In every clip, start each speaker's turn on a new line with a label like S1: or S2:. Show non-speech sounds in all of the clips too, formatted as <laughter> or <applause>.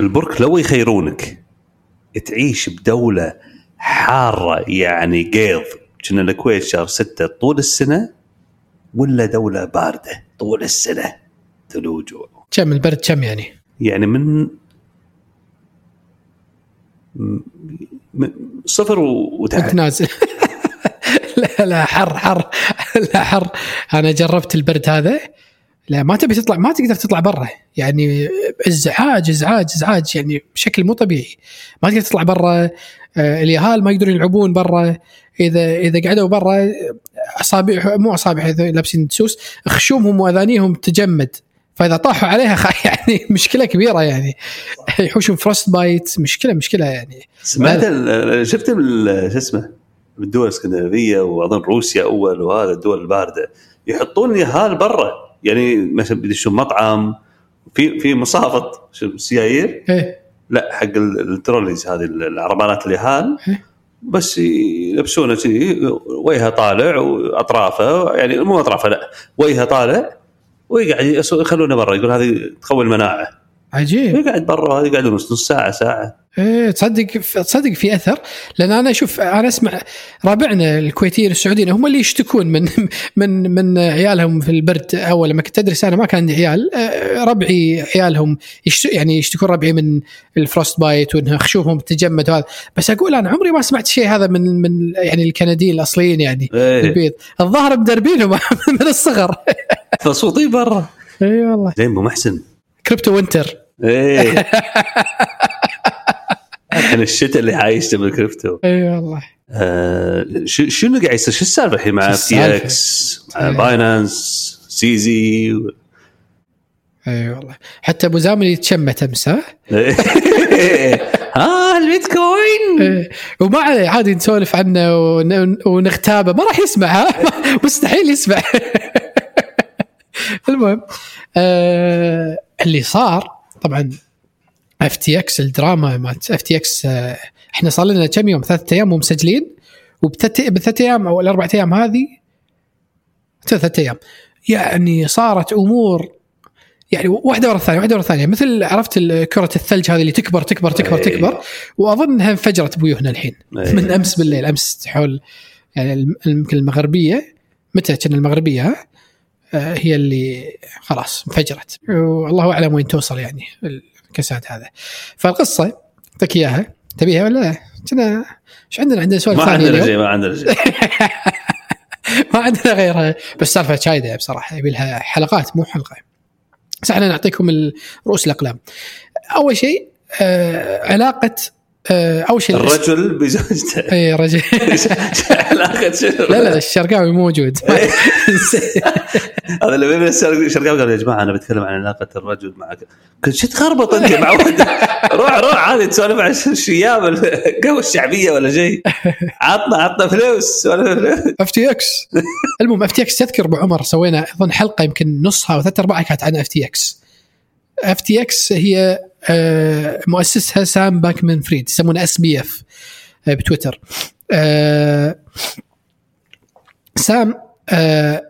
S1: البرك لو يخيرونك تعيش بدولة حارة يعني قيض. كنا الكويت شهر ستة طول السنة ولا دولة باردة طول السنة؟ ثلوج
S2: كم البرد كم يعني؟
S1: يعني من صفر وتحت
S2: نازل <laughs> لا لا حر حر لا حر. أنا جربت البرد هذا. لا ما تبي تطلع ما تقدر تطلع برا. يعني ازعاج ازعاج ازعاج يعني بشكل مو طبيعي. ما تقدر تطلع برا آه، اليهال ما يقدرون يلعبون برا. إذا إذا قعدوا برا أصابع مو أصابع إذا لابسين دسوس خشومهم وأذانيهم تجمد. فإذا طاحوا عليها <laughs> يعني مشكلة كبيرة يعني. يحوشون فروست بايت مشكلة مشكلة يعني.
S1: سمعت شفت شو اسمه؟ بالدول الإسكندنافية وأظن روسيا أول وهذا الدول الباردة. يحطون يهال برا. يعني مثلا بيدشون مطعم في في مصافط سيايير؟
S2: إيه.
S1: لا حق ال- التروليز هذه العربانات اليهال
S2: إيه.
S1: بس يلبسونه كذي وجهه طالع وأطرافه يعني مو أطرافه لا وجهه طالع ويقعد يخلونه برا يقول هذه تقوي المناعة.
S2: عجيب.
S1: يقعد برا يقعدون نص ساعة ساعة.
S2: إيه تصدق تصدق في أثر؟ لأن أنا أشوف أنا أسمع ربعنا الكويتيين السعوديين هم اللي يشتكون من <laughs> من من عيالهم في البرد أول لما كنت ادرس أنا ما كان عندي عيال. آه، ربعي عيالهم يشت يعني يشتكون ربعي من ال frostbite وانها خشومهم تجمد وهذا. بس أقول أنا عمري ما سمعت شيء هذا من من يعني الكنديين الأصليين يعني
S1: إيه.
S2: البيض الظاهر مدربينهم <laughs> من الصغر.
S1: فصوتي برا.
S2: اي والله.
S1: زين ابو محسن.
S2: crypto
S1: winter. إيه. <laughs> الشتاء اللي عايشته بالكريبتو
S2: إي والله.
S1: آه شو- شنو قاعد يصير؟ شو السالفة الحين مع FTX؟ مع. Binance CZ
S2: إي والله. حتى أبو زامل يتشمت أمس ها؟ <laughs>
S1: ها البيتكوين.
S2: وما عليه عادي نسولف عنه ون- ونغتابه ما راح يسمع ها؟ <laughs> مستحيل يسمع. المهم آه اللي صار طبعا اف تي إكس الدراما مالت اف تي إكس إحنا صار لنا كم يوم ثلاثة أيام مو مسجلين وبثلاث أيام أو الأربع أيام هذه ثلاث أيام يعني صارت أمور يعني واحدة ورا الثانية واحدة ورا الثانية مثل عرفت كرة الثلج هذه اللي تكبر تكبر تكبر
S1: إيه.
S2: تكبر واظن انها انفجرت بويوهنا الحين
S1: إيه.
S2: من أمس بالليل أمس حول يعني يمكن المغربية متى كان المغربية؟ آه، هي اللي خلاص انفجرت. والله أعلم وين توصل يعني الكساد هذا فالقصة اعطيك إياها. تبيها ولا لا؟ كنا إيش عندنا؟ عندنا سؤال
S1: ما
S2: ثاني
S1: عندنا؟ شيء ما عندنا شيء. <laughs>
S2: ما عندنا غيرها. بس سالفة شايدة بصراحة. يبي لها حلقات مو حلقة. بس إحنا نعطيكم رؤوس الأقلام. أول شيء آه علاقة آه أول شيء الإس-
S1: الرجل بزوجته. <laughs>
S2: اي رجل؟ <laughs> لا لا الشرقاوي موجود. <laughs>
S1: هذا اللي بين الشرقاوي قال يا جماعة أنا بتكلم عن علاقة الرجل مع قلت شو تخربط أنت مع واحد روح روح عادي تسولف عن الشياب القهوه الشعبية ولا شيء. عطنا عطنا فلوس
S2: اف تي إكس. المهم اف تي إكس تذكر أبو عمر سوينا أظن حلقة يمكن نصها وثلاث أرباعها كانت عن اف تي إكس. اف تي إكس هي آه، مؤسسها Sam Bankman-Fried يسمونه SBF بتويتر. آه، سام آه،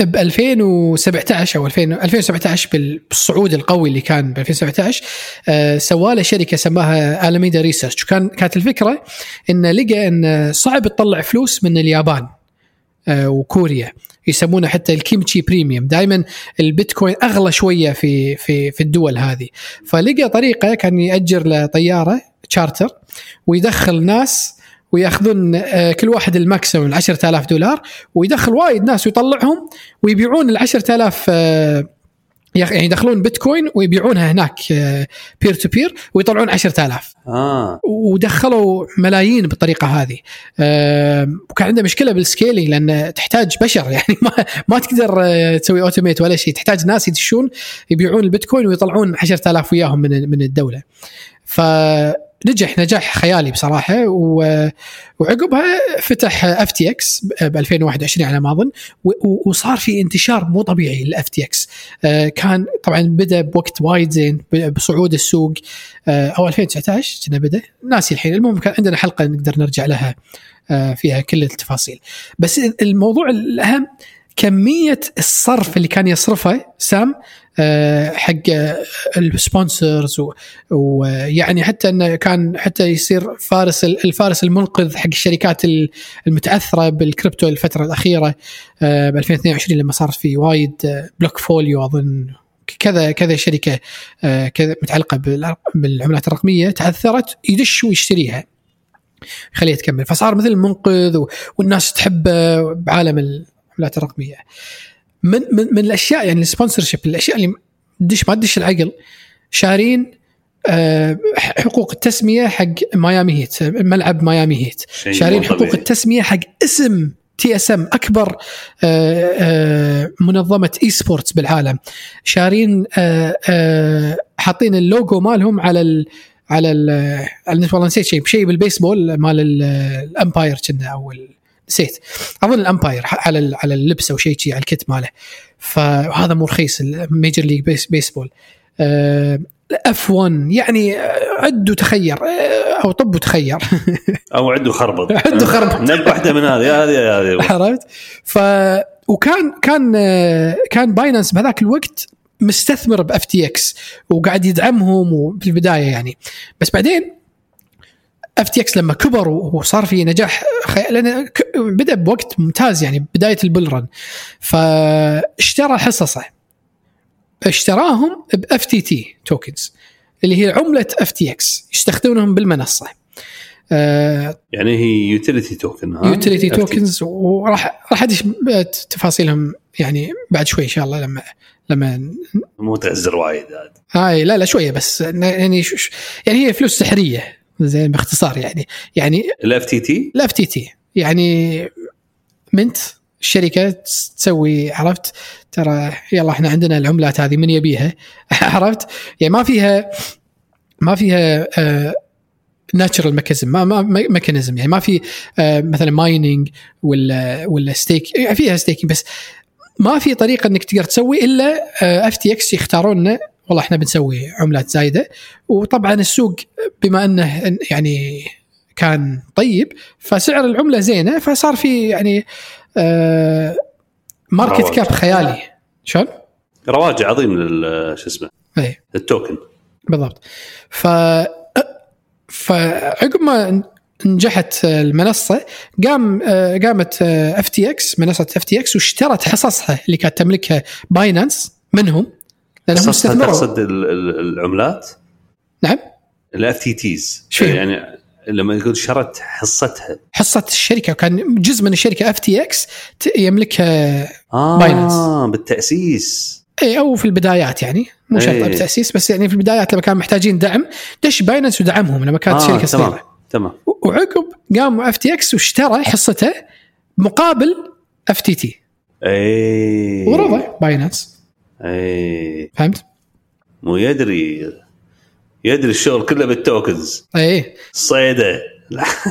S2: ب 2017 أو 2000 2017 بال- بالصعود القوي اللي كان ب 2017 آه، سوى له شركة سماها Alameda Research وكان كانت الفكرة إنه لقى إن صعب تطلع فلوس من اليابان. آه، وكوريا. يسمونه حتى ال kimchi premium. دائما البيتكوين أغلى شوية في في في الدول هذه. فلقى طريقة كان يأجر له طياره تشارتر ويدخل ناس ويأخذون آه، كل واحد ال maximum 10000 دولار ويدخل وايد ناس ويطلعهم ويبيعون ال 10000 آه، ياخ- يعني يدخلون بيتكوين ويبيعونها هناك peer to peer ويطلعون 10000
S1: آه.
S2: ودخلوا ملايين بالطريقة هذه. آم، وكان عنده مشكلة بال scaling لأن تحتاج بشر <laughs> يعني ما ما تقدر آه، تسوي automate ولا شيء. تحتاج ناس يدشون يبيعون البيتكوين ويطلعون 10000 وياهم من من الدولة. فنجح نجاح خيالي بصراحة وعقبها فتح FTX ب 2021 على ما أظن وصار في انتشار مو طبيعي لل FTX. كان طبعا بدأ بوقت وايد زين بصعود السوق. آه، أو 2019 كنا بدا. ناسي الحين. المهم كان عندنا حلقة نقدر نرجع لها آه، فيها كل التفاصيل. بس الموضوع الأهم كمية الصرف اللي كان يصرفه سام آه، حق ال sponsors ويعني حتى إنه كان حتى يصير فارس الفارس المنقذ حق الشركات المتأثرة بالكريبتو الفترة الأخيرة ب 2022 لما صارت في وايد Blockfolio أظن كذا كذا شركة كذا متعلقة بالعملات الرقمية تعثرت يدش ويشتريها. خليها تكمل. فصار مثل منقذ والناس تحبه بعالم العملات الرقمية. من من, من الأشياء يعني ال sponsorship الأشياء اللي تدش ما تدش العقل. شارين آه، حقوق التسمية حق Miami Heat ملعب Miami Heat. شارين حقوق التسمية حق اسم TSM أكبر آه، آه، منظمة esports بالعالم. شارين حاطين اللوجو مالهم على ال على ال والله نسيت شيء شيء بالبيسبول مال ال umpire كنا أو نسيت أظن ال umpire على على اللبس أو شيء على ال kit ماله. فهذا مو رخيص ال Major League Base Baseball F 1 يعني عد وتخير آه، أو طب وتخير <laughs>
S1: أو عد وخربط <laughs>
S2: عد وخربط <laughs>
S1: نق واحدة من هذه هذه هذه.
S2: عرفت؟ ف وكان كان كان Binance بهذاك الوقت مستثمر ب FTX وقاعد يدعمهم في البداية يعني. بس بعدين FTX لما كبر وصار في نجاح خي... لأن بدأ بوقت ممتاز يعني بداية ال bull run فاشترى حصصه. اشتراهم ب FTT tokens اللي هي عملة FTX يستخدمونهم بالمنصة.
S1: آه يعني هي utility token
S2: utility tokens وراح راح أدش تفاصيلهم يعني بعد شوي إن شاء الله لما لما
S1: مو تعزر وايد
S2: هاي لا لا شوية بس يعني يعني هي فلوس سحرية. زين باختصار يعني. يعني
S1: ال
S2: FTT؟ ال FTT. يعني mint الشركة تسوي عرفت؟ ترى يلا إحنا عندنا العملات هذه من يبيها <laughs> عرفت؟ يعني ما فيها ما فيها natural mechanism ما ما mechanism يعني ما في آه مثلا mining ولا ولا stake يعني فيها staking بس ما في طريقة إنك تقدر تسوي إلا FTX يختارون والله إحنا بنسوي عملات زايدة. وطبعا السوق بما إنه يعني كان طيب فسعر العملة زينة فصار في يعني آه market cap خيالي. شلون؟
S1: رواج عظيم شو اسمه
S2: إي.
S1: ال token
S2: بالضبط. ف فعقب ما نجحت المنصة قام قامت اف تي إكس منصة اف تي إكس واشترت حصصها اللي كانت تملكها باينانس منهم.
S1: لأنهم استثمروا تقصد العملات؟
S2: نعم.
S1: ال
S2: FTTs
S1: يعني لما يقول اشترت حصتها.
S2: حصه الشركة وكان جزء من الشركة FTX يملكها
S1: آه باينانس بالتأسيس.
S2: اي أو في البدايات يعني. مو شرط
S1: إيه.
S2: بالتأسيس بس يعني في البدايات لما كانوا محتاجين دعم دش باينانس ودعمهم لما كانت
S1: آه
S2: شركة
S1: تمام
S2: صغيرة.
S1: تمام.
S2: وعقب قام FTX واشترى حصته مقابل FTT
S1: اي
S2: ورضى باينانس
S1: اي
S2: فهمت؟
S1: مو يدري يدري الشغل كله بال tokens.
S2: اي
S1: صيده.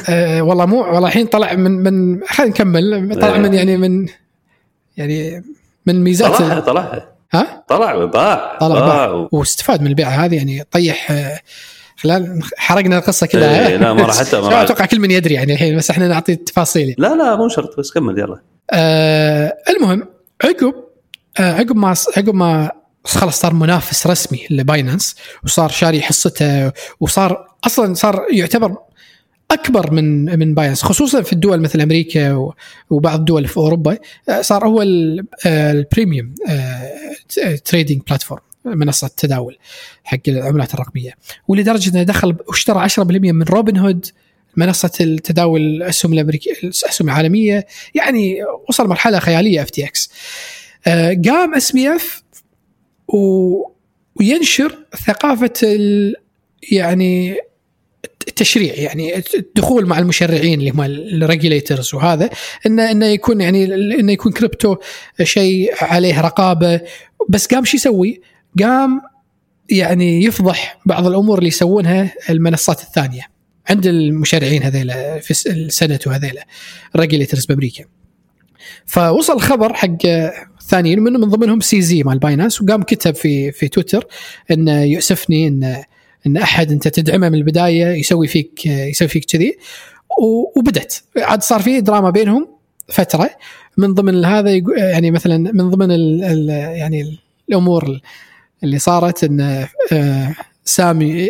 S2: آه والله مو والله الحين طلع من من خلينا نكمل. طلع
S1: إيه.
S2: من يعني من يعني من ميزات
S1: طلعها طلعها.
S2: ها؟
S1: طلع باع
S2: طلع باع واستفاد من البيعه هذه يعني طيح آه، خلال حرقنا القصة كلها
S1: إيه، لا، ما راح حتى- ما.
S2: أتوقع كل من يدري يعني الحين بس إحنا نعطي التفاصيل
S1: لا لا مو شرط بس كمل يلا.
S2: آه المهم عقب عقب ما عقب ما خلاص صار منافس رسمي لباينانس وصار شاري حصته وصار أصلا صار يعتبر أكبر من من باينانس خصوصا في الدول مثل أمريكا وبعض الدول في أوروبا آه، صار هو آه، ال premium آه، trading platform منصة تداول حق العملات الرقمية. ولدرجة إنه دخل واشترى 10% من روبن هود منصة التداول الاسهم الامريكيه الاسهم العالمية يعني وصل مرحلة خيالية FTX. قام SBF وينشر ثقافة يعني التشريع يعني الدخول مع المشرعين اللي هم ال regulators وهذا انه إنه يكون يعني إنه يكون كريبتو شيء عليه رقابة بس قام شو يسوي؟ قام يعني يفضح بعض الأمور اللي يسوونها المنصات الثانية عند المشرعين هذيلا في ال Senate وهذيلا ال regulators بأمريكا. فوصل الخبر حق الثانيين من من ضمنهم CZ مال باينانس وقام كتب في في تويتر انه يؤسفني ان إن أحد أنت تدعمه من البداية يسوي فيك يسوي فيك كذي. وبدت عاد صار في دراما بينهم فترة. من ضمن هذا يعني مثلا من ضمن ال ال يعني الأمور اللي صارت إن آه، سام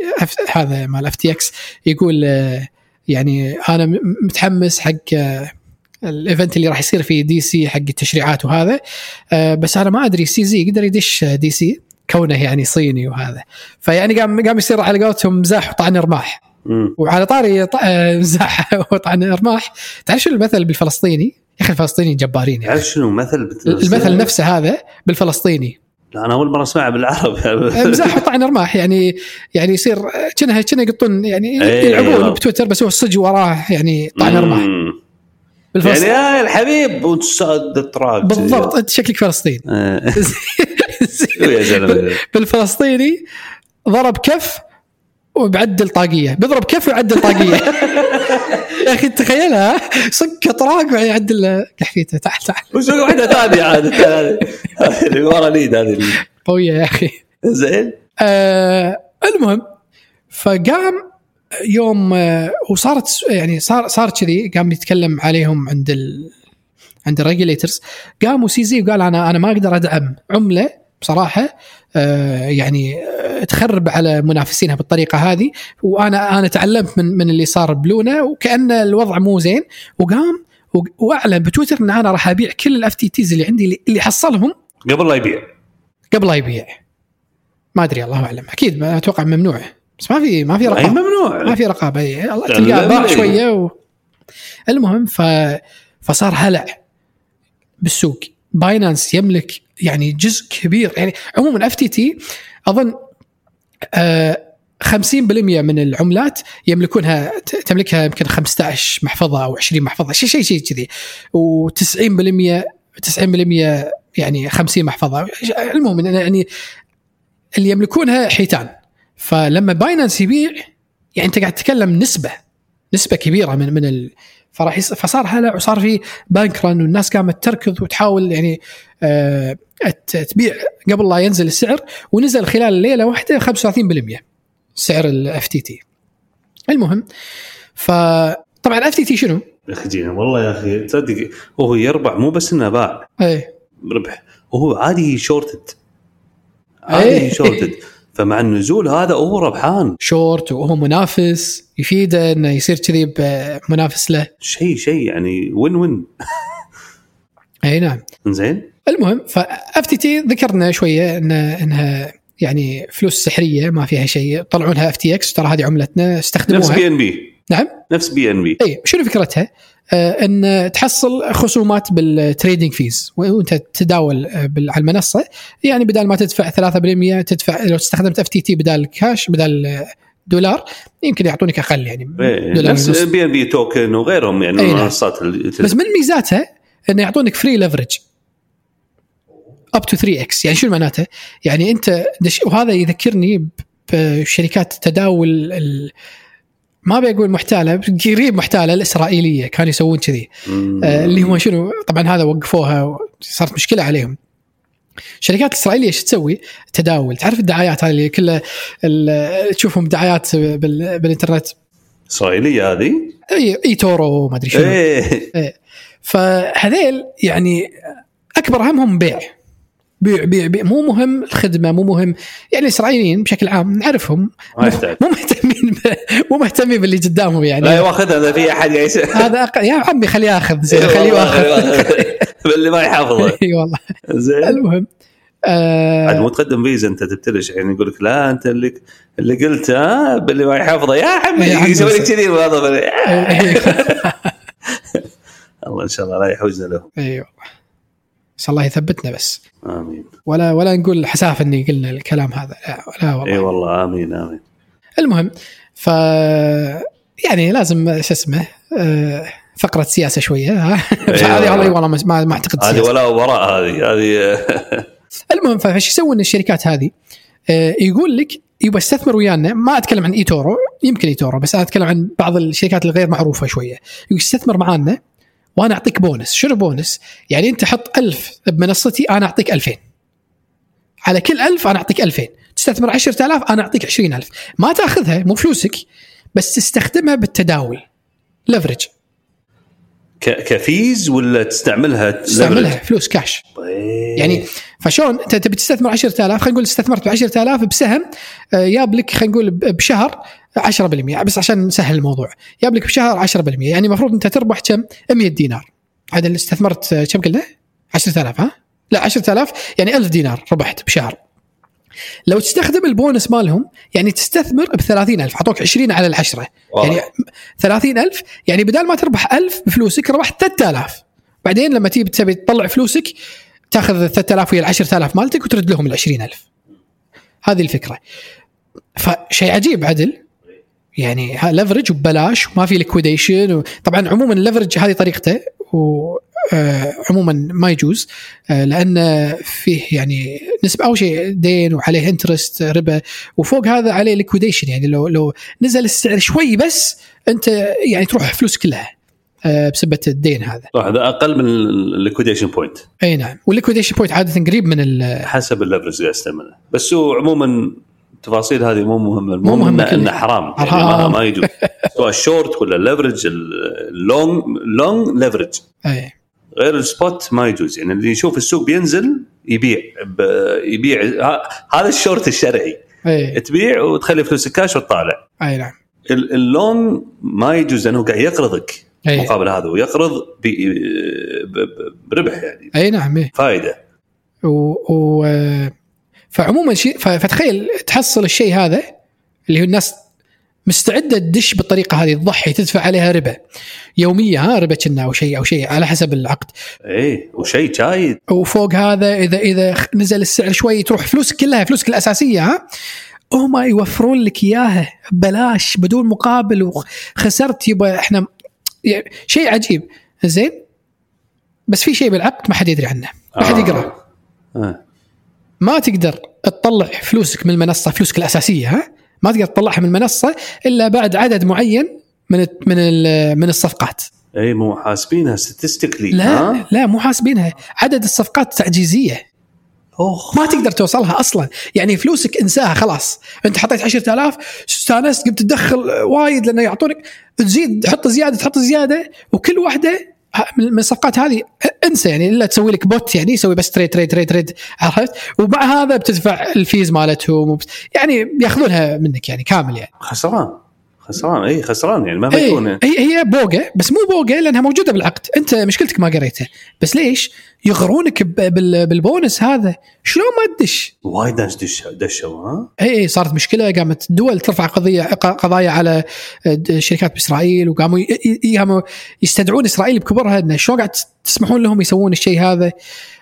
S2: هذا مال FTX يقول آه، يعني أنا متحمس حق آه، ال event اللي راح يصير في DC حق التشريعات وهذا. آه، بس أنا ما أدري CZ يقدر يدش DC كونه يعني صيني وهذا. فيعني قام قام يصير على قولتهم مزاح وطعن رماح. وعلى طاري آه، مزاح <laughs> وطعن رماح تعرف شو المثل بالفلسطيني؟ يا أخي الفلسطينيين جبارين يعني.
S1: تعرف شنو مثل
S2: المثل نفسه هذا بالفلسطيني.
S1: لا أنا أول مرة اسمعها بالعربي
S2: مزاح وطعن رماح يعني يعني يصير كأنها كأنها يقطون يعني
S1: إيه،
S2: يلعبون. بتويتر بس هو الصج وراه يعني طعن رماح
S1: مم. يعني
S2: بالفلسطين
S1: يا الحبيب وتساد التراك
S2: بالضبط أنت شكلك فلسطيني.
S1: آه. <laughs>
S2: بالفلسطيني ضرب كف وبعدل طاقية. بيضرب كف ويعدل طاقية. <laughs> يا أخي تخيلها. صك طراق وبعدين يعدل كحفيته. تعال تعال.
S1: وش واحدة ثانية عاد. هذه اللي ورا ليد هذه.
S2: قوية يا أخي.
S1: زين.
S2: آه المهم فقام يوم آه وصارت يعني صار صار كذي قام يتكلم عليهم عند ال عند ال regulators قاموا CZ وقال أنا أنا ما أقدر أدعم عملة بصراحة آه يعني آه تخرب على منافسينها بالطريقة هذه. وأنا أنا تعلمت من من اللي صار ب Luna وكأن الوضع مو زين. وقام وأعلن بتويتر إن أنا راح أبيع كل ال FTTs اللي عندي اللي- حصلهم.
S1: قبل لا يبيع.
S2: قبل لا يبيع. ما أدري الله أعلم. أكيد ما أتوقع ممنوع. بس ما في ما في
S1: أي
S2: رقابه
S1: ممنوع.
S2: ما في رقابة.
S1: لا،
S2: تلقاه باع. شوية و... المهم ف... فصار هلع بالسوق. باينانس يملك يعني جزء كبير. يعني عموما FTT أظن آه 50% من العملات يملكونها تملكها يمكن 15 محفظة أو 20 محفظة شيء شيء شيء كذي. و90% 90% يعني 50 محفظة. المهم يعني اللي يملكونها حيتان. فلما باينانس يبيع يعني أنت قاعد تتكلم نسبة نسبة كبيرة من من ال... فراح يص... فصار هلع وصار في bank run والناس قامت تركض وتحاول يعني آه تبيع قبل لا ينزل السعر ونزل خلال ليلة واحدة 35% سعر ال FTT المهم فطبعا ال FTT شنو؟
S1: يا أخي والله يا أخي تصدق هو يربح مو بس إنه باع.
S2: إيه.
S1: ربح. وهو عادي shorted عادي
S2: إيه.
S1: shorted <laughs> فمع النزول هذا هو ربحان.
S2: شورت وهو منافس يفيده إنه يصير كذي بمنافس له.
S1: شيء شيء يعني وين وين
S2: أي نعم.
S1: زين
S2: المهم ف FTT ذكرنا شوية ان إنها يعني فلوس سحرية ما فيها شيء. طلعونها FTX ترى هذه عملتنا
S1: نفس
S2: استخدموها
S1: بي ان بي
S2: نعم.
S1: نفس BNB
S2: اي شنو فكرتها؟ آه إن تحصل خصومات بال trading fees وانت تداول آه، على المنصة يعني بدل ما تدفع 3% تدفع لو استخدمت FTT بدال كاش بدال آه، دولار يمكن يعطونك أقل يعني
S1: إيه،
S2: دولار
S1: نفس. BNB token وغيرهم يعني
S2: نعم.
S1: المنصات اللي
S2: بس من ميزاتها انه يعطونك free leverage up to 3X يعني شو معناته؟ يعني أنت وهذا يذكرني بشركات التداول ال- ما بقول محتالة قريب محتالة الإسرائيلية كانوا يسوون كذي. آه، اللي هم شنو؟ طبعا هذا وقفوها صارت مشكلة عليهم. الشركات الاسرائيليه إيش تسوي؟ تداول. تعرف الدعايات هذه اللي كلها تشوفهم دعايات بال- بالإنترنت؟
S1: إسرائيلية هذه؟
S2: إي إي تورو ما أدري شنو.
S1: إيه.
S2: فهذيل يعني أكبر همهم بيع. بيع بيع بيع. مو مهم الخدمة مو مهم. يعني الاسرائيليين بشكل عام نعرفهم. مو مهتمين. مو مهتمين باللي قدامهم يعني.
S1: لا واخذها اذا في أحد قاعد يس-
S2: هذا أق... يا عمي خليه ياخذ زين
S1: إيه
S2: خليه ياخذ. <laughs>
S1: اللي ما يحافظه.
S2: أي والله.
S1: زين.
S2: المهم
S1: عاد
S2: آه
S1: مو تقدم فيزا أنت تبتلش يعني يقول لك لا أنت اللي اللي قلت ها باللي ما يحافظه. يا عمي يسوي لك كذي
S2: اي <laughs>
S1: الله إن شاء الله لا يحوزنا له.
S2: والله. بس الله يثبتنا بس.
S1: آمين.
S2: ولا ولا نقول حساف إني قلنا الكلام هذا. لا, لا والله.
S1: إي والله آمين آمين.
S2: المهم ف يعني لازم شو اسمه آه، فقرة سياسة شوية ها. <laughs> هذه والله. والله ما- ما أعتقد
S1: هذه ولا وراء هذه هذه. <laughs>
S2: المهم فايش يسوون الشركات هذه؟ آه، يقول لك يبغى استثمر ويانا ما أتكلم عن إيتورو يمكن eToro بس أنا أتكلم عن بعض الشركات الغير معروفة شوية. يقول استثمر معانا وأنا أعطيك بونس. شنو بونس؟ يعني أنت حط ألف بمنصتي أنا أعطيك 2000 على كل ألف أنا أعطيك 2000 تستثمر 10000 أنا أعطيك 20000 ما تأخذها مو فلوسك بس تستخدمها بالتداول. leverage
S1: ك- ك fees ولا تستعملها
S2: تستعملها فلوس كاش
S1: طيب.
S2: يعني فشلون انت تبي تستثمر 10000 خلينا نقول استثمرت ب 10000 بسهم آه، جاب لك خلينا نقول بشهر 10% بس عشان نسهل الموضوع. جاب لك بشهر 10% يعني المفروض انت تربح كم؟ 100 دينار. هذا اللي استثمرت آه، كم قلنا؟ 10000 ها؟ لا 10000 يعني 1000 دينار ربحت بشهر. لو تستخدم البونس مالهم يعني تستثمر ب 30000 اعطوك 20 على
S1: العشرة.
S2: يعني 30000 يعني بدال ما تربح 1000 بفلوسك ربحت 3000 بعدين لما تيجي تبي تطلع فلوسك تاخذ ال 3000 ويا ال 10000 مالتك وترد لهم ال 20000 هذه الفكرة. فشيء عجيب عدل. يعني leverage وببلاش وما في liquidation طبعا عموما ال leverage هذه طريقته وعموما ما يجوز آه، لأن فيه يعني نسبة أول شيء دين وعليه interest ربا وفوق هذا عليه liquidation يعني لو لو نزل السعر شوي بس أنت يعني تروح فلوس كلها آه، بسبه الدين هذا.
S1: صح هذا أقل من الليكويديشن بوينت
S2: أي نعم. وال liquidation point عادة قريب من ال-
S1: حسب ال leverage اللي استعمله. بس هو عموما التفاصيل هذه مو مهمة
S2: مو
S1: المهم
S2: مهمة إنه.
S1: إنه حرام. يعني
S2: حرام.
S1: ما, ما يجوز. سواء الشورت ولا ال leverage ال long
S2: long leverage أي.
S1: غير ال spot ما يجوز. يعني اللي يشوف السوق بينزل يبيع يبيع. هذا الشورت الشرعي.
S2: اي
S1: تبيع وتخلي فلوسك كاش وتطالع.
S2: أي نعم.
S1: ال- اللونج ما يجوز لأنه قاعد يقرضك
S2: أي.
S1: مقابل هذا ويقرض بربح يعني.
S2: أي نعم إيه.
S1: فائده
S2: و, و فعموما شيء فتخيل تحصل الشيء هذا اللي هو الناس مستعدة تدش بالطريقة هذه تضحي تدفع عليها ربا يومية ها ربا كنا أو شيء أو شيء على حسب العقد.
S1: إيه وشيء جايد
S2: وفوق هذا إذا إذا نزل السعر شوي تروح فلوسك كلها فلوسك الأساسية ها. هم يوفرون لك إياها بلاش بدون مقابل وخسرت يبا إحنا يعني شيء عجيب. زين؟ بس في شيء بالعقد ما حد يدري عنه. ما حد
S1: آه.
S2: يقرأ.
S1: آه.
S2: ما تقدر تطلع فلوسك من المنصة فلوسك الأساسية ها. ما تقدر تطلعها من المنصة إلا بعد عدد معين من من ال- من الصفقات.
S1: أي مو حاسبينها ستاتستيكلي
S2: لا لا مو حاسبينها. عدد الصفقات تعجيزية.
S1: اوه
S2: ما تقدر توصلها أصلا. يعني فلوسك انساها خلاص. أنت حطيت 10000 استانست قمت تدخل وايد لأنه يعطونك. تزيد تحط زيادة تحط زيادة وكل واحدة من الصفقات هذه انسى يعني إلا تسوي لك bot يعني يسوي بس trade trade trade trade عرفت؟ ومع هذا بتدفع ال fees مالتهم يعني بياخذونها منك يعني كامل يعني.
S1: خسران. خسران اي خسران يعني ما
S2: اي
S1: يكون.
S2: هي هي بوقه بس مو بوقه لأنها موجودة بالعقد. أنت مشكلتك ما قريته بس ليش؟ يغرونك بالبونس هذا. شلون ما تدش؟
S1: وايد ناس دش دشوا ها؟
S2: اي اي صارت مشكلة. قامت الدول ترفع قضية قضايا على شركات بإسرائيل وقاموا يستدعون إسرائيل بكبرها. إنه شلون قاعد تسمحون لهم يسوون الشيء هذا؟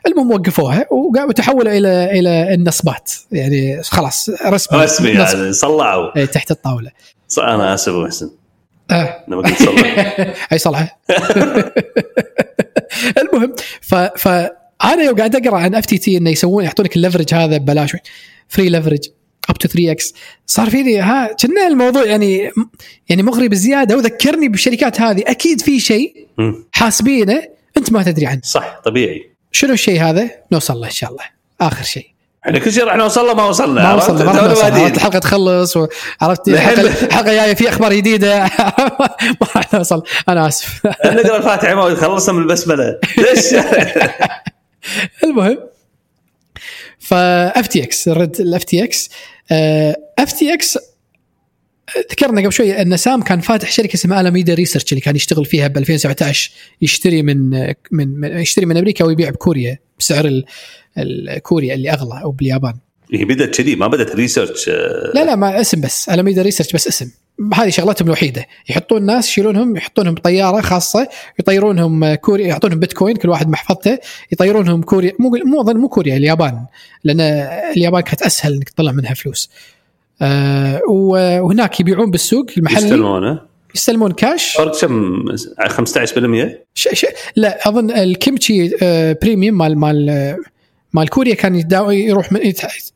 S2: المهم وقفوها وقاموا تحولوا إلى إلى النصبات. يعني خلاص رسمي.
S1: رسمي. يعني صلعوا.
S2: إي، تحت الطاولة.
S1: ص- أنا آسف أبو محسن. لما قلت <laughs>
S2: أي صلعه <laughs> المهم ف ف أنا يوم قاعد أقرأ عن FTT إنه يسوون يعطونك ال leverage هذا ببلاش free leverage up to 3X صار فيني ها كنا الموضوع يعني يعني مغري بزيادة وذكرني بالشركات هذه. أكيد في شيء. حاسبينه أنت ما تدري عنه.
S1: صح طبيعي.
S2: شنو الشيء هذا؟ نوصل له إن شاء الله. آخر شيء.
S1: إحنا كل شيء راح نوصل له ما وصلنا
S2: ما
S1: عرفت؟
S2: وصلنا ما. عرفت؟ الحلقة تخلص وعرفت
S1: الحين-
S2: الحلقة جاية في أخبار جديدة. <laughs> ما راح نوصل. أنا آسف. <laughs>
S1: نقرأ الفاتحة ما خلصنا من البسملة. ليش؟ <laughs>
S2: المهم. فاف تي إكس الرد الاف تي إكس اف تي إكس ذكرنا قبل شوي أن سام كان فاتح شركة اسمها Alameda Research اللي كان يشتغل فيها ب 2017 يشتري من من من- يشتري من أمريكا ويبيع بكوريا. بسعر ال- الكوريا اللي أغلى أو باليابان.
S1: هي بدأت كذي ما بدأت research
S2: لا لا ما اسم بس. Alameda Research بس اسم. هذه شغلتهم الوحيدة. يحطون ناس يشيلونهم يحطونهم بطيارة خاصة يطيرونهم كوريا يعطونهم بيتكوين كل واحد محفظته يطيرونهم كوريا. مو مو أظن مو كوريا اليابان. لأن اليابان كانت أسهل إنك تطلع منها فلوس. آه و- وهناك يبيعون بالسوق المحلي.
S1: يستلمونه
S2: يستلمون كاش
S1: فرق كم؟ 15%
S2: ش ش لا أظن ال kimchi آه premium مال مال آه، مال كوريا كان يروح من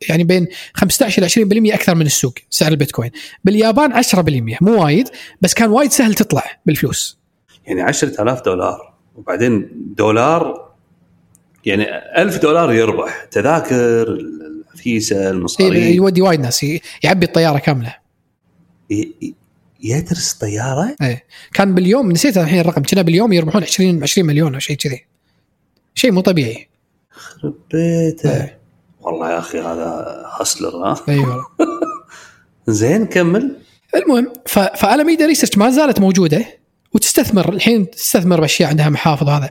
S2: يعني بين 15 إلى 20% أكثر من السوق سعر البيتكوين. باليابان 10% مو وايد بس كان وايد سهل تطلع بالفلوس.
S1: يعني 10000 دولار وبعدين دولار يعني 1000 دولار يربح تذاكر الفيزا
S2: إيه،
S1: المصاريف
S2: يودي وايد ناس يعبي الطيارة كاملة.
S1: ي- ي- يدرس طيارة؟
S2: إيه. كان باليوم نسيت الحين الرقم كنا باليوم يربحون 20 20 مليون أو شيء كذي. شيء مو طبيعي.
S1: خرب بيته
S2: إيه.
S1: والله يا أخي هذا هسلر ها؟
S2: اي والله. <laughs>
S1: زين كمل.
S2: المهم ف... فالاميدا ريسيرش ما زالت موجودة وتستثمر الحين تستثمر بأشياء عندها محافظ هذا.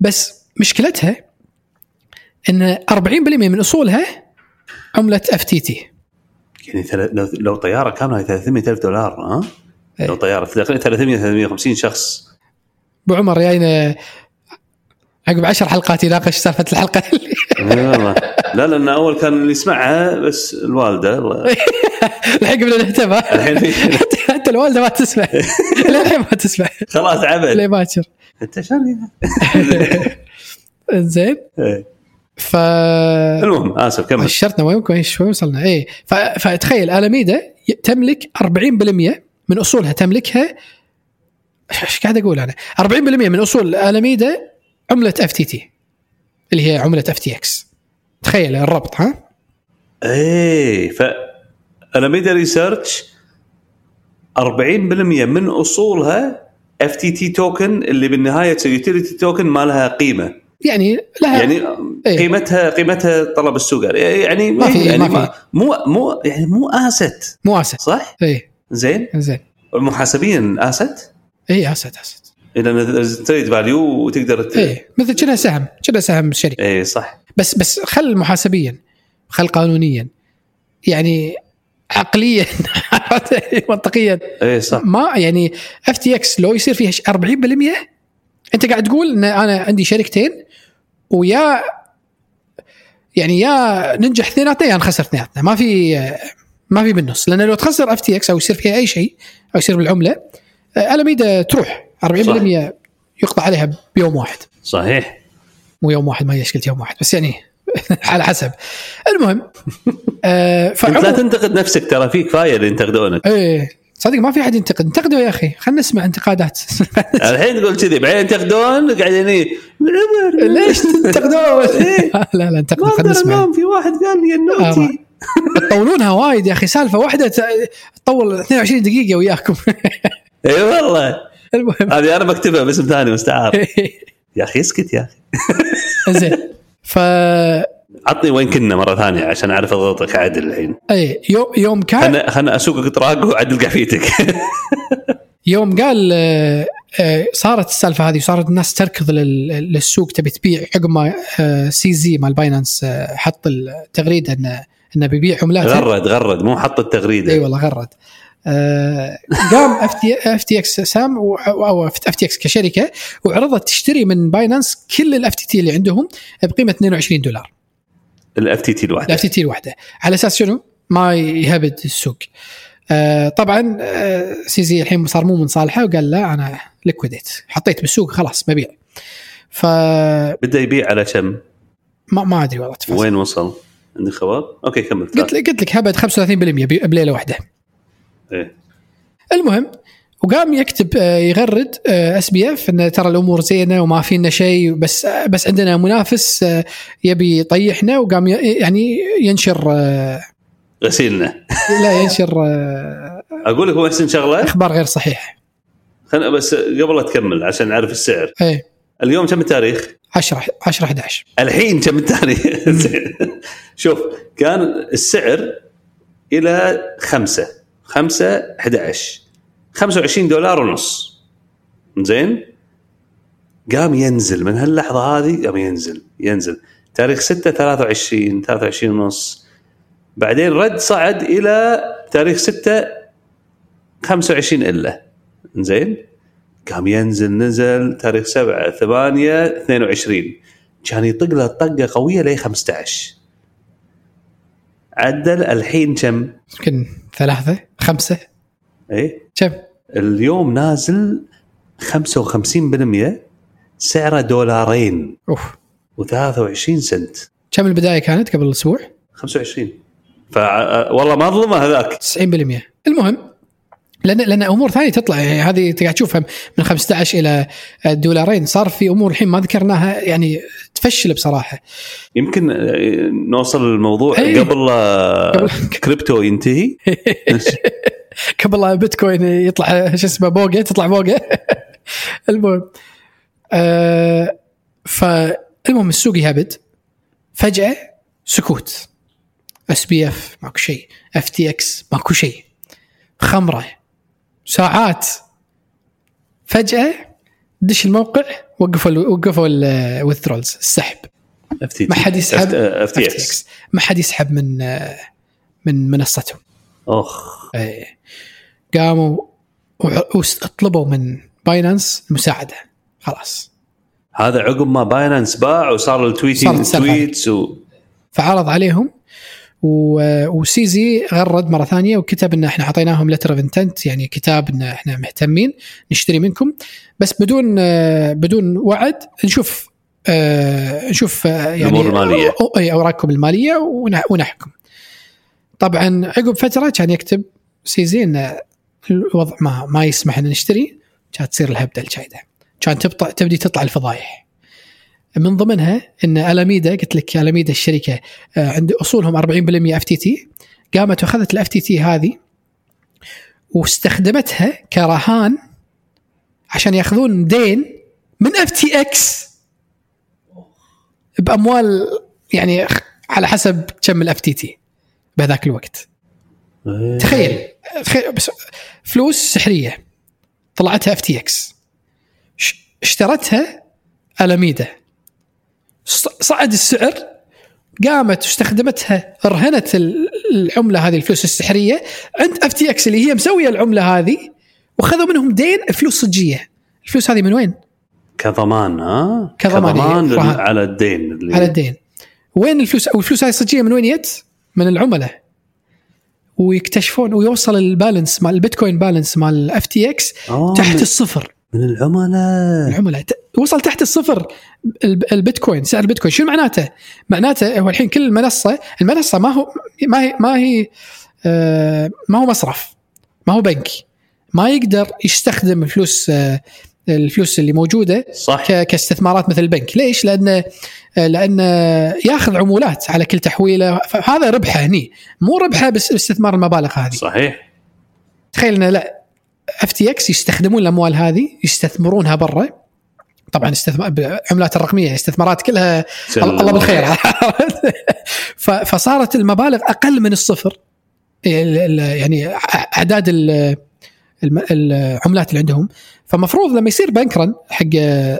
S2: بس مشكلتها إن 40% من أصولها عملة FTT.
S1: يعني لو, لو طيارة كاملة 300 ألف دولار ها. لو طيارة. في داخل 300 350 شخص.
S2: أبو عمر جاينا عقب عشر حلقات يناقش سالفة الحلقة <laughs> اللي
S1: لا لأن أول كان اللي يسمعها بس الوالدة. <laughs>
S2: الحين قبل نهتم
S1: في- <laughs>
S2: حتى الوالدة ما تسمع. للحين ما تسمع.
S1: خلاص عبد.
S2: ليه باكر
S1: أنت شلون
S2: زين
S1: إيه.
S2: ف
S1: المهم آسف كمل.
S2: عشرتنا وين وين وصلنا؟ ف- فتخيل آلاميدا ي- تملك 40% من أصولها تملكها إيش قاعد أقول أنا؟ 40% من أصول الاميدا عملة FTT اللي هي عملة FTX تخيل الربط ها؟
S1: إيه ف Alameda Research 40% من أصولها FTT token اللي بالنهاية utility token ما لها قيمة
S2: يعني لها
S1: يعني
S2: إيه.
S1: قيمتها قيمتها طلب السوق يعني
S2: ما في-
S1: يعني
S2: ما في.
S1: مو مو يعني مو asset
S2: مو asset
S1: صح؟
S2: إيه
S1: زين؟
S2: زين.
S1: محاسبيا است
S2: اي asset asset
S1: إذا trade value وتقدر ت...
S2: إيه مثل كنا سهم كنا سهم شركة.
S1: إيه صح.
S2: بس بس خل محاسبيا خل قانونيا. يعني عقليا <laughs> منطقيا.
S1: إيه صح.
S2: ما يعني FTX لو يصير فيها ش- 40% أنت قاعد تقول إن أنا عندي شركتين ويا يعني يا ننجح اثنيناتنا يا نخسر اثنيناتنا. ما في ما في بالنص. لأن لو تخسر FTX أو يصير فيها أي شيء أو يصير بالعملة آه، ألاميدا تروح. 40% يقطع عليها بيوم واحد.
S1: صحيح.
S2: مو يوم واحد ما هي مشكلة يوم واحد بس يعني <laughs> على حسب. المهم آه <laughs>
S1: أنت لا تنتقد نفسك ترى في كفاية اللي ينتقدونك
S2: إيه صدق ما في أحد ينتقد. انتقدوا يا أخي خلينا نسمع انتقادات. <laughs>
S1: الحين تقول كذي بعدين ينتقدون قاعدين إيه، عمر.
S2: ليش تنتقدون؟ لا لا انتقدوا خلينا نسمع.
S1: في واحد قال لي النوتي. <laughs>
S2: تطولونها وايد يا أخي سالفة واحدة تطول 22 دقيقة وياكم. <laughs>
S1: إي والله.
S2: المهم.
S1: هذه أنا بكتبها باسم ثاني مستعار. <laughs> يا أخي اسكت يا أخي.
S2: زين. ف
S1: عطني وين كنا مرة ثانية عشان أعرف أضغطك عدل الحين.
S2: إي يوم يوم كان
S1: خلنا خلنا أسوقك طراق وعدل قفيتك.
S2: يوم قال آه، آه، صارت السالفة هذه وصارت الناس تركض لل- للسوق تبي تبيع عقب ما آه، CZ مال باينانس حط التغريدة إنه إنه بيبيع عملاته
S1: غرد غرد مو حط التغريدة
S2: إي والله غرد آه، قام FT FTX سام أو FTX كشركة وعرضت تشتري من باينانس كل ال FTT اللي عندهم بقيمة 22 دولار
S1: ال FTT
S2: الواحدة ال FTT الواحدة على أساس شنو؟ ما يهبد السوق. آه طبعا آه CZ الحين صار مو من صالحه وقال لا أنا liquidate حطيت بالسوق خلاص ببيع. فما
S1: بدأ يبيع على كم؟
S2: ما أدري والله تفاصيل.
S1: وين وصل؟ عندك خبر؟ أوكي كمل
S2: قلت لك قلت لك هبد 35% بي- بليلة واحدة.
S1: إيه.
S2: المهم وقام يكتب آه، يغرد SBF إن ترى الأمور زينة وما فينا شيء بس آه، بس عندنا منافس آه، يبي يطيحنا وقام ي- يعني ينشر آه،
S1: غسيلنا
S2: لا ينشر آه،
S1: أقول لك محسن شغلة
S2: أخبار غير صحيحة.
S1: خلنا بس قبل لا تكمل عشان نعرف السعر
S2: إيه
S1: اليوم كم التاريخ؟
S2: 10 10 11
S1: الحين كم التاريخ؟ زين. <laughs> شوف كان السعر إلى خمسة خمسة 11 25 دولار ونص. زين؟ قام ينزل. من هاللحظة هذه قام ينزل ينزل. تاريخ 6 23 23 ونص. بعدين رد صعد إلى تاريخ 6 25 الا زين؟ قام ينزل نزل تاريخ 7 8 22 كان يطق له طقة قوية ل 15 عدل الحين كم؟
S2: يمكن ثلاثة خمسة.
S1: اي
S2: كم؟
S1: اليوم نازل 55% سعره دولارين.
S2: أوف.
S1: و23 سنت.
S2: كم البداية كانت قبل أسبوع؟
S1: 25 ف والله ما ظلمه هذاك.
S2: 90% المهم لأن لأن أمور ثانية تطلع. يعني هذه قاعد تشوفها من 15 إلى دولارين صار في أمور الحين ما ذكرناها. يعني تفشل بصراحة.
S1: يمكن آه، نوصل الموضوع
S2: إيه.
S1: قبل كريبتو ينتهي. <laughs>
S2: قبل بيتكوين يطلع شو اسمه بوقه تطلع بوقه <laughs> المهم آه فالمهم السوق يهبد. فجأة سكوت. SBF ماكو شيء. FTX ماكو شيء. خمس ساعات. فجأة دش الموقع وقفوا ال وقفوا ال
S1: withdrawals السحب.
S2: ما حد يسحب. FT.
S1: X.
S2: ما حد يسحب من من منصتهم.
S1: أخ.
S2: إيه. قاموا وطلبوا من باينانس المساعده خلاص.
S1: هذا عقب ما باينانس باع وصار
S2: سالفة.
S1: tweets و...
S2: فعرض عليهم. و CZ غرد مرة ثانية وكتب إن إحنا اعطيناهم letter of intent يعني كتاب إن إحنا مهتمين نشتري منكم بس بدون بدون وعد نشوف آه، نشوف آه، يعني
S1: الأمور المالية.
S2: أو- أي أوراقكم المالية ون- ونحكم. طبعا عقب فترة كان يكتب CZ إن الوضع ما ما يسمح إن نشتري كانت تصير الهبدة الشايده. كان تبطأ تبدي تطلع الفضايح. من ضمنها إن ألاميدا قلت لك ألاميدا الشركة آه، عند أصولهم 40% FTT قامت وأخذت ال FTT هذه واستخدمتها كرهان عشان يأخذون دين من FTX بأموال يعني على حسب كم ال FTT بهذاك الوقت.
S1: إيه.
S2: تخيل تخيل بس فلوس سحرية طلعتها FTX. اشترتها ألاميدا. صعد السعر قامت واستخدمتها رهنت ال- العملة هذه الفلوس السحرية. عند FTX اللي هي مسوية العملة هذه وخذوا منهم دين فلوس صجية. الفلوس هذه من وين؟
S1: كضمان ها؟
S2: كضمان،
S1: كضمان
S2: إيه.
S1: على الدين اللي
S2: على الدين. وين الفلوس؟ والفلوس هذه الصجيه من وين جت؟ من العملاء ويكتشفون ويوصل ال balance مال البيتكوين balance مال ال FTX
S1: آه،
S2: تحت الصفر.
S1: من العملاء.
S2: العملاء. وصل تحت الصفر الب- البيتكوين سعر البيتكوين. شنو معناته؟ معناته هو الحين كل منصه المنصة ما هو ما هي ما هي آه، ما هو مصرف ما هو بنك ما يقدر يستخدم الفلوس آه، الفلوس اللي موجودة
S1: صح.
S2: كاستثمارات مثل البنك. ليش؟ لأن لأن ياخذ عمولات على كل تحويلة. فهذا ربحة هني مو ربحة بس باستثمار المبالغ هذه.
S1: صحيح.
S2: تخيل إنه لا. FTX يستخدمون الأموال هذه يستثمرونها برا. طبعا استثمار العملات الرقمية استثمارات كلها. الله بالخير. <laughs> فصارت المبالغ أقل من الصفر. ال- ال- يعني ع- اعداد العملات اللي عندهم. فمفروض لما يصير bank run حق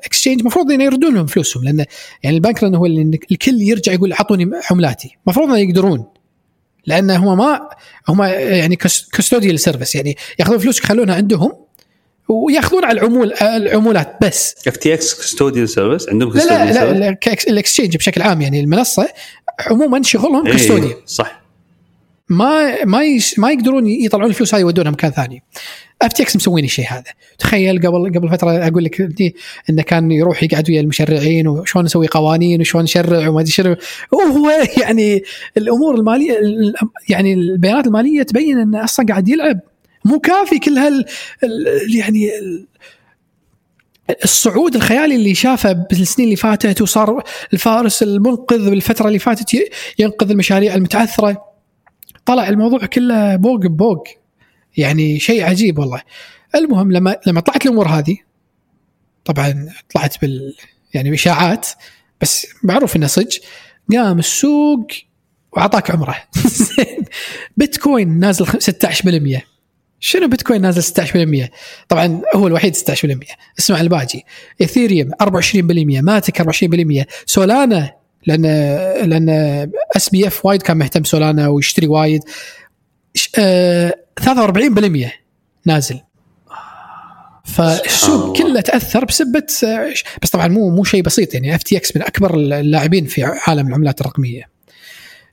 S2: exchange مفروض إنه يردون لهم فلوسهم لأن يعني ال bank run هو اللي الكل يرجع يقول أعطوني عملاتي. المفروض إنه يقدرون. لأن هم ما هم يعني custodial service يعني ياخذون فلوس يخلونها عندهم وياخذون على العمول العمولات بس.
S1: FTX custodial service عندهم
S2: لا لا لا؟ لا ال exchange بشكل عام يعني المنصة عموما شغلهم
S1: إيه،
S2: custodial
S1: صح.
S2: ما ما ما يقدرون يطلعون الفلوس هذه يودونها مكان ثاني. FTX مسوين الشيء هذا. تخيل قبل قبل فترة أقول لك إنه كان يروح يقعد ويا المشرعين وشلون نسوي قوانين وشلون نشرع وما أدري شنو. وهو يعني الأمور المالية ال- يعني البيانات المالية تبين إنه أصلا قاعد يلعب. مو كافي كل هال ال- يعني ال- الصعود الخيالي اللي شافه بالسنين اللي فاتت وصار الفارس المنقذ بالفترة اللي فاتت ينقذ المشاريع المتعثرة. طلع الموضوع كله بوق ببوق. يعني شيء عجيب والله. المهم لما لما طلعت الأمور هذه طبعا طلعت بال يعني بإشاعات بس معروف إنه صج قام السوق وأعطاك عمرة. <laughs> بيتكوين نازل خ- 16% شنو بيتكوين نازل 16% طبعا هو الوحيد 16% اسمع الباجي. إيثيريوم 24% Matic 24% Solana لأن لأن SBF وايد كان مهتم Solana ويشتري وايد. آه 43% نازل. فالسوق. كله تأثر بسبة بس طبعا مو مو شيء بسيط يعني FTX من أكبر اللاعبين في عالم العملات الرقمية.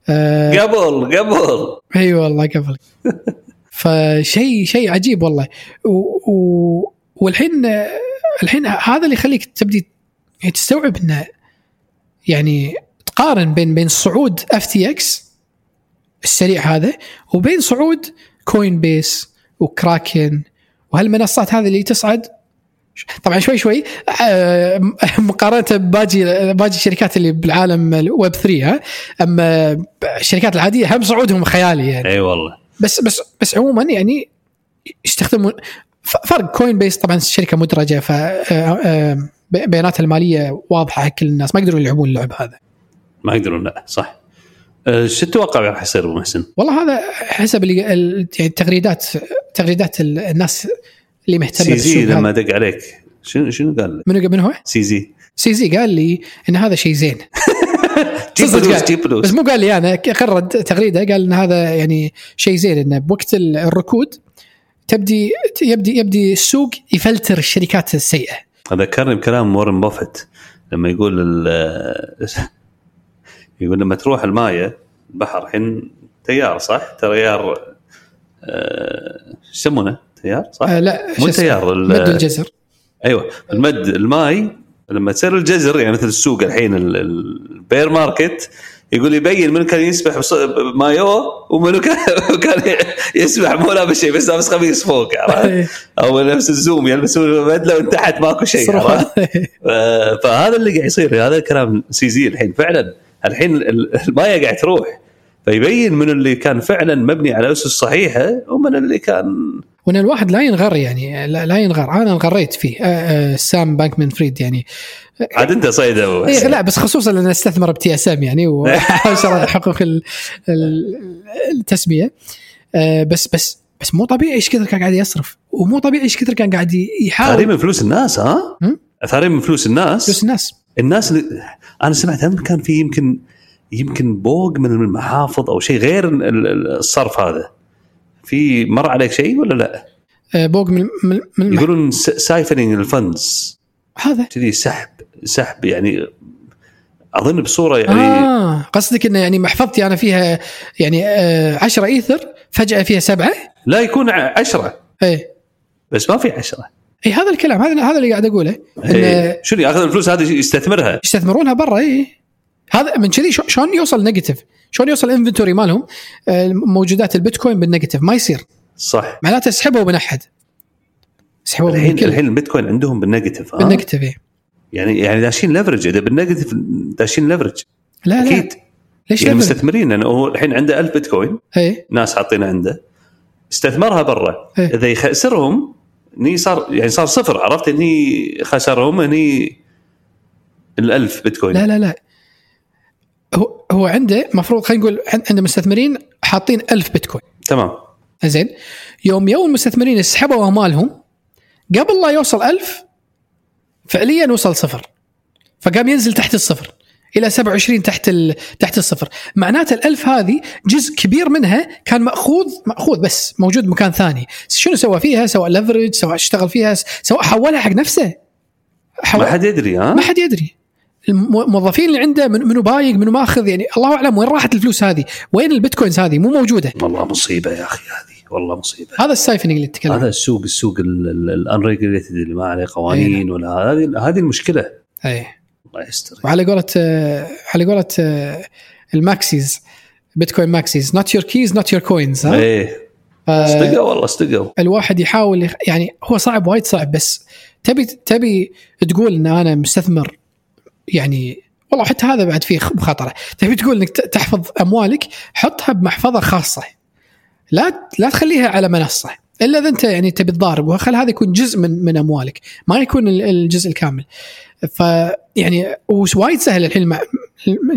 S2: آه،
S1: قبل قبل.
S2: اي والله قبل. <laughs> فشيء شيء عجيب والله. و و والحين الحين هذا اللي يخليك تبدي يعني تستوعب إنه يعني تقارن بين بين صعود FTX السريع هذا وبين صعود Coinbase و Kraken وهالمنصات هذه اللي تصعد؟ طبعا شوي شوي آه، مقارنة بباقي باقي الشركات اللي بالعالم الويب 3 ها اما الشركات العادية هم صعودهم خيالي يعني.
S1: إي والله.
S2: بس بس بس عموما يعني يستخدمون فرق Coinbase طبعا شركة مدرجة ف آه، آه، بياناتها المالية واضحة حق كل الناس ما يقدرون يلعبون اللعب هذا
S1: ما يقدرون لا صح. شو تتوقع راح يصير أبو محسن؟
S2: والله هذا حسب يعني التغريدات تغريدات ال- الناس اللي
S1: مهتمة
S2: CZ
S1: لما. دق عليك شنو شنو قال؟
S2: منو من هو؟ CZ CZ قال لي إن هذا شيء زين <laughs> بس مو قال لي أنا غرد تغريدة قال إن هذا يعني شيء زين انه بوقت ال- الركود تبدي يبدي يبدي السوق يفلتر الشركات السيئة
S1: ذكرني بكلام وارن بافيت لما يقول ال- يقول لما تروح المايه البحر الحين تيار صح؟ تيار آه، يسمونه؟ تيار صح؟
S2: آه لا
S1: مو؟ تيار
S2: مد الجزر
S1: أيوه المد الماي لما تصير الجزر يعني مثل السوق الحين ال- ال- ال bear market يقول يبين من كان يسبح بمايوه ومنو كان <laughs> يسبح مو لابس شيء بس لابس قميص فوق عرفت؟ أو نفس ال Zoom يلبسون بدله ومن تحت ماكو شيء <laughs> فهذا اللي قاعد يصير هذا كلام CZ الحين فعلا الحين ال- الماية قاعد تروح. فيبين من اللي كان فعلا مبني على اسس صحيحه ومن اللي كان
S2: وان الواحد لا ينغر يعني لا, ينغر. أنا انغريت فيه. آه آه سام بانكمان فريد يعني.
S1: عاد أنت صيد أبو
S2: إيه. لا بس خصوصا لأن أستثمر ب TSM يعني وشرى <laughs> حقوق ال- ال- التسمية. آه بس بس بس مو طبيعي إيش كثر كان قاعد يصرف. ومو طبيعي إيش كثر كان قاعد
S1: ثارين
S2: يحاول.
S1: من فلوس الناس ها؟ ثارين من فلوس الناس؟
S2: فلوس الناس.
S1: الناس اللي أنا سمعت هم كان في يمكن يمكن بوق من المحافظ أو شيء غير ال- ال- الصرف هذا. في مر عليك شيء ولا لا؟
S2: آه بوق من من,
S1: يقولون siphoning ال funds
S2: هذا؟
S1: كذي سحب سحب يعني أظن بصورة يعني
S2: آه قصدك إنه يعني محفظتي أنا فيها يعني آه 10 إيثر فجأة فيها سبعة؟
S1: لا يكون ع- عشرة.
S2: إيه.
S1: بس ما في عشرة.
S2: إي هذا الكلام هذا هذا اللي قاعد أقوله
S1: إيه. شنو ياخذ الفلوس هذه يستثمرها؟
S2: يستثمرونها برا إي. هذا من كذي شلون يوصل negative شلون يوصل ال inventory مالهم؟ آه، موجودات البيتكوين بال negative ما يصير.
S1: صح.
S2: معناته سحبوا من أحد. سحبوا من
S1: الحين
S2: الكل
S1: الحين البيتكوين عندهم بال negative ها؟
S2: بال negative إيه.
S1: يعني يعني داشين leverage إذا بال negative داشين ليفرج
S2: لا لا.
S1: أكيد.
S2: ليش
S1: يعني؟ مستثمرين لأنه هو الحين عنده 1000 بيتكوين
S2: إي.
S1: ناس حاطينها عنده استثمرها برا. إذا يخسرهم هني صار يعني صار صفر عرفت؟ هني خسرهم هني ال1000 بيتكوين.
S2: لا لا لا. هو هو عنده مفروض خلينا نقول عن- عنده مستثمرين حاطين ألف بيتكوين.
S1: تمام.
S2: زين. يوم يوم المستثمرين سحبوا أموالهم قبل لا يوصل ألف فعليا وصل صفر. فقام ينزل تحت الصفر. إلى 27 تحت ال... تحت الصفر. معناته الألف هذه جزء كبير منها كان ماخوذ مأخوذ بس موجود مكان ثاني. شنو سوى فيها؟ سواء ليفرج سواء اشتغل فيها سواء حولها حق نفسه. حول...
S1: ما حد يدري ها؟
S2: ما حد يدري. الموظفين اللي عنده من- منو بايق منو ماخذ يعني الله أعلم وين راحت الفلوس هذه؟ وين البيتكوينز هذه؟ مو موجودة.
S1: والله مصيبة يا أخي هذه والله مصيبة.
S2: هذا ال siphoning اللي تتكلم
S1: هذا السوق السوق ال unregulated اللي ما عليه قوانين ولا هذه هذه المشكلة.
S2: اي
S1: الله يستر.
S2: وعلى قولة آه، على قولة آه، ال maxis Bitcoin maxis. not your keys not your coins ها؟
S1: إيه.
S2: آه،
S1: صدقوا والله صدقوا
S2: الواحد يحاول يعني هو صعب وايد صعب بس تبي تبي تقول إن أنا مستثمر يعني والله حتى هذا بعد فيه مخاطرة. تبي تقول إنك تحفظ أموالك حطها بمحفظة خاصة. لا لا تخليها على منصة. إلا إذا أنت يعني تبي تضارب وخل هذا يكون جزء من من أموالك. ما يكون ال- الجزء الكامل. فيعني وايد سهل الحين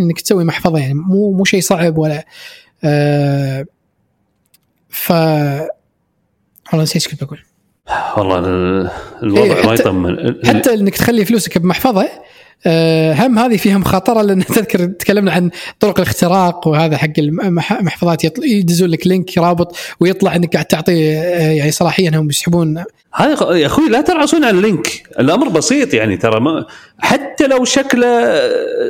S2: إنك تسوي محفظة يعني مو مو شيء صعب ولا آه ف والله نسيت إيش كنت بقول.
S1: والله ال- الوضع
S2: إيه،
S1: ما
S2: حتى-
S1: يطمن.
S2: حتى إنك تخلي فلوسك بمحفظة هم هذه فيها مخاطره لأن تذكر تكلمنا عن طرق الاختراق وهذا حق المحفظات يدزون لك link رابط ويطلع إنك قاعد تعطي آه، يعني صلاحية إنهم يسحبون
S1: هذا يا أخوي لا ترعصون على ال link الأمر بسيط يعني ترى ما حتى لو شكله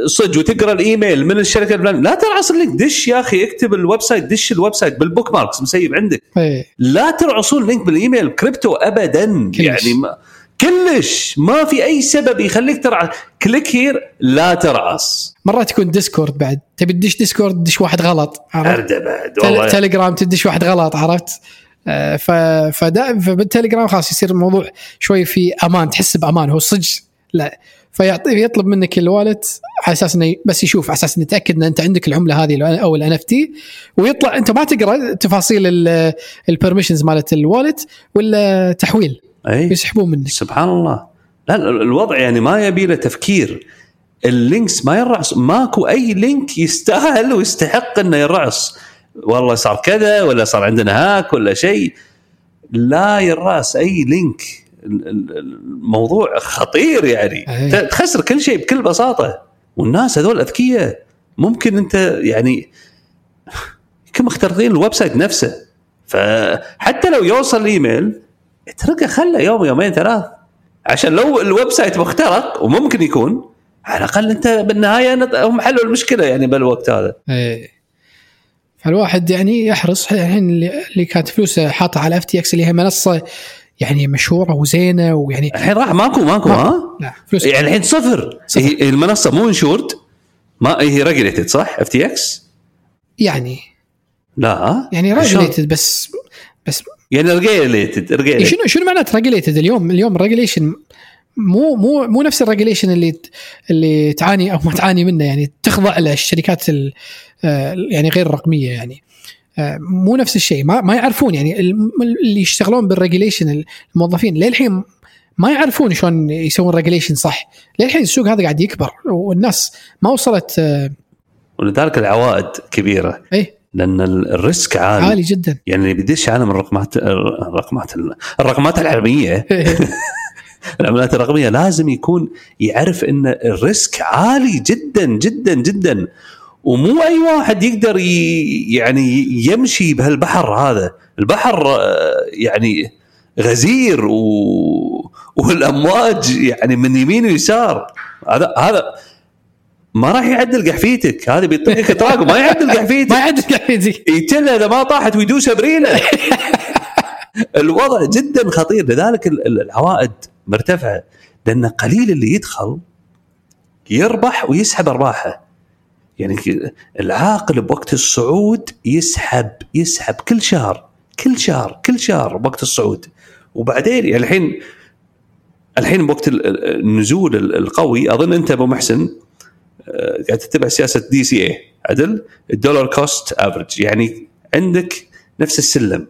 S1: صج وتقرأ الإيميل من الشركة الفلانية لا ترعص ال link دش يا أخي اكتب ال website دش ال website بال bookmarks مسيف عندك
S2: إيه.
S1: لا ترعصون link بال email crypto ابدا
S2: كلش.
S1: يعني ما كلش. ما في أي سبب يخليك ترعص click here لا ترعص.
S2: مرات يكون Discord بعد. تبي تدش Discord تدش واحد غلط عرفت؟
S1: بعد والله.
S2: تليجرام تدش واحد غلط عرفت؟ آه، ف فدا فبالتليجرام خلاص يصير الموضوع شوي في أمان تحس بأمان هو صدق. لا. فيعطي يطلب منك ال wallet على أساس إنه بس يشوف على أساس إنه يتأكد إن أنت عندك العملة هذه أو ال NFT ويطلع أنت ما تقرأ تفاصيل ال permissions مالت ال wallet ولا تحويل.
S1: أي.
S2: يسحبون منك.
S1: سبحان الله. لا ال- الوضع يعني ما يبي له تفكير. ال links ما ينرعص ماكو أي link يستاهل ويستحق إنه ينرعص والله صار كذا ولا صار عندنا hack ولا شيء. لا ينرعص أي link. ال- ال- الموضوع خطير يعني.
S2: أي.
S1: ت- تخسر كل شيء بكل بساطة. والناس هذول أذكياء. ممكن أنت يعني <laughs> يمكن مخترقين ال website نفسه. فحتى لو يوصل الايميل اتركه خله يوم يومين ثلاث عشان لو ال website مخترق وممكن يكون على الأقل أنت بالنهاية هم حلوا المشكلة يعني بالوقت هذا
S2: إيه. فالواحد يعني يحرص الحين اللي كانت فلوسه حاطه على FTX اللي هي منصة يعني مشهورة وزينة ويعني
S1: الحين راح ماكو ماكو ها
S2: لا فلوس
S1: يعني الحين صفر,
S2: صفر.
S1: هي المنصة مو insured ما هي regulated صح FTX
S2: يعني
S1: لا؟
S2: يعني؟ regulated بس بس
S1: يعني regulated
S2: إيه
S1: regulated
S2: شنو شنو معناته regulated اليوم اليوم ال regulation مو مو مو نفس ال regulation اللي اللي تعاني أو ما تعاني منه يعني تخضع ال- آه، يعني غير الرقمية يعني. آه، مو نفس الشيء ما ما يعرفون يعني اللي يشتغلون بال regulation الموظفين للحين ما يعرفون شلون يسوون regulation صح. للحين السوق هذا قاعد يكبر والناس ما وصلت آه،
S1: ولذلك العوائد كبيرة.
S2: إيه.
S1: لأن ال- ال risk عالي,
S2: عالي جدا.
S1: يعني اللي بيدش عالم الرقمات الرقمات الرقمات العالميه <laughs> العملات الرقمية لازم يكون يعرف إن ال risk عالي جدا جدا جدا. ومو أي واحد يقدر يعني يمشي بهالبحر هذا. البحر آه، يعني غزير و والأمواج يعني من يمين ويسار. هذا هذا ما راح يعدل قحفيتك هذا بيطقك اطراق وما يعدل قحفيتك
S2: ما يعد قاعد يجي.
S1: يتله إذا ما طاحت ويدوس بريله <laughs> الوضع جدا خطير. لذلك ال- ال- العوائد مرتفعة. لأن قليل اللي يدخل يربح ويسحب أرباحه. يعني العاقل بوقت الصعود يسحب يسحب كل شهر كل شهر كل شهر بوقت الصعود. وبعدين يعني الحين الحين بوقت ال- ال- النزول ال- القوي أظن أنت أبو محسن قاعد تتبع سياسة DCA عدل؟ ال dollar cost average يعني عندك نفس السلم.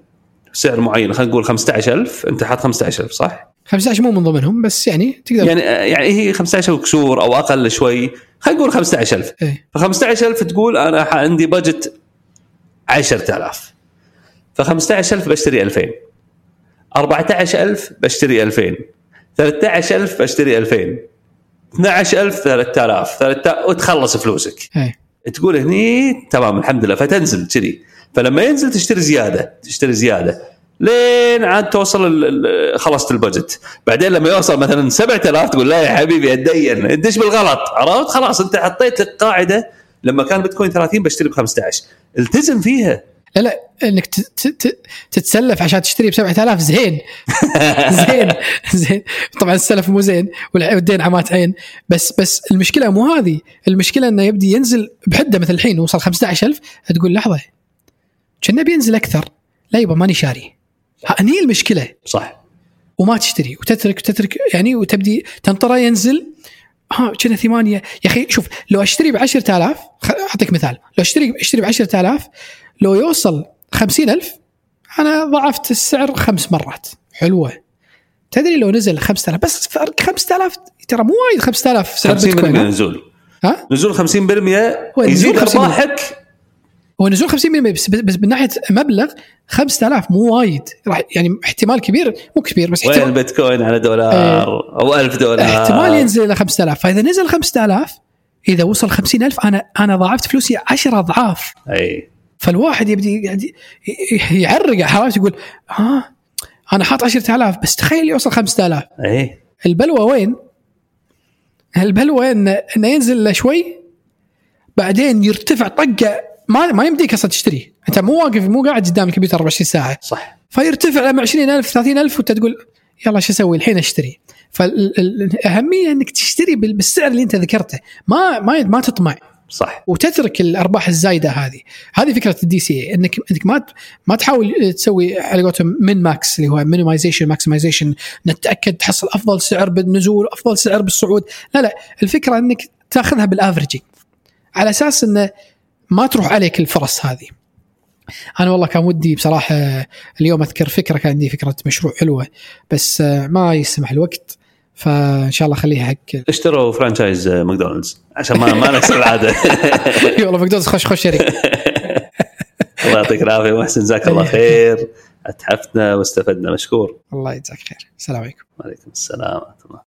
S1: سعر معين خلينا نقول 15000 أنت حاط 15000 صح؟
S2: 15 مو من ضمنهم بس يعني تقدر.
S1: يعني يعني هي 15 وكسور أو أقل شوي. خلينا نقول 15000
S2: إيه.
S1: ف 15000 تقول أنا عندي بجت 10000 ف 15000 بشتري 2000 14000 بشتري 2000 13000 بشتري 2000 12000 3000 3000 وتخلص فلوسك.
S2: إيه
S1: تقول هني تمام الحمد لله فتنزل كذي. فلما ينزل تشتري زيادة تشتري زيادة. لين عاد توصل خلصت البجت. بعدين لما يوصل مثلا 7000 تقول لا يا حبيبي أتدين. ادش بالغلط؟ عرفت؟ خلاص أنت حطيت لك قاعدة. لما كان بيتكوين 30 بشتري ب 15 التزم فيها.
S2: لا لا انك تتسلف عشان تشتري ب 7000 زين. <laughs> زين زين. طبعا السلف مو زين والدين عمات عين. بس بس المشكلة مو هذه. المشكلة إنه يبدي ينزل بحدة مثل الحين وصل 15000 تقول لحظة كنا بينزل أكثر. لا يبا ماني شاري. هني المشكلة.
S1: صح.
S2: وما تشتري وتترك وتترك يعني وتبدي تنطره ينزل. ها كنا ثمانية. يا أخي شوف لو أشتري ب 10000 خ- أعطيك مثال. لو أشتري أشتري ب 10000 لو يوصل 50000 أنا ضعفت السعر خمس مرات. حلوة. تدري لو نزل 5000 بس فرق 5000 ترى مو وايد 5000 سعر
S1: 50%
S2: بيتكوين؟
S1: نزول.
S2: ها؟
S1: نزول 50%
S2: ونزول
S1: يزيد
S2: 50%
S1: أرباحك.
S2: هو نزول 50% بس, بس من ناحية مبلغ 5000 مو وايد. راح يعني احتمال كبير مو كبير بس
S1: وين
S2: احتمال
S1: البيتكوين؟ على دولار أو 1000 دولار.
S2: احتمال ينزل إلى 5000 فإذا نزل 5000 إذا وصل 50000 أنا أنا ضاعفت فلوسي 10 أضعاف.
S1: أي.
S2: فالواحد يبدي قاعد يعرق عرفت يقول ها أنا حاط 10000 بس تخيل يوصل 5000
S1: اي
S2: البلوه وين؟ البلوه انه انه ينزل شوي بعدين يرتفع طقة ما ما يمديك أصلا تشتري أنت مو واقف مو قاعد قدام الكمبيوتر 24 ساعة.
S1: صح.
S2: فيرتفع لما 20000 30000 وأنت تقول يلا شو أسوي؟ الحين فالاهميه إنك تشتري بال- بالسعر اللي أنت ذكرته. ما ما ما تطمع.
S1: صح.
S2: وتترك الأرباح الزايدة هذه. هذه فكرة ال DCA إنك إنك ما ما تحاول تسوي على قولتهم min max اللي هو minimization maximization نتأكد تحصل أفضل سعر بالنزول أفضل سعر بالصعود. لا لا. الفكرة إنك تأخذها بال averaging على أساس انه ما تروح عليك الفرص هذه. أنا والله كان ودي بصراحة اليوم أذكر فكرة كان عندي فكرة مشروع حلوة. بس ما يسمح الوقت. فإن شاء الله خليها حق
S1: اشتروا franchise ماكدونالدز. عشان ما ما نكسر العادة.
S2: اي <laughs> والله ماكدونالدز خش خش شريك. <laughs>
S1: الله يعطيك العافية. محسن جزاك الله خير. اتحفنا واستفدنا. مشكور.
S2: الله يجزاك خير. السلام عليكم.
S1: وعليكم السلام ورحمة الله.